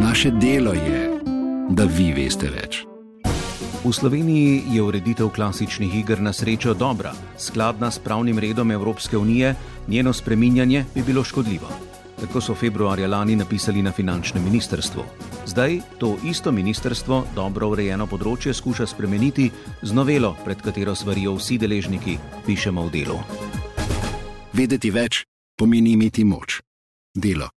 Naše delo je, da vi veste več. V Sloveniji je ureditev klasičnih iger na srečo dobra, skladna s pravnim redom Evropske unije, njeno spreminjanje bi bilo škodljivo. Tako so februarja lani napisali na finančnem ministrstvu. Zdaj to isto ministrstvo dobro urejeno področje skuša spremeniti z novelo, pred katero svarijo vsi deležniki, pišemo v delu. Vedeti več pomeni imeti moč. Delo.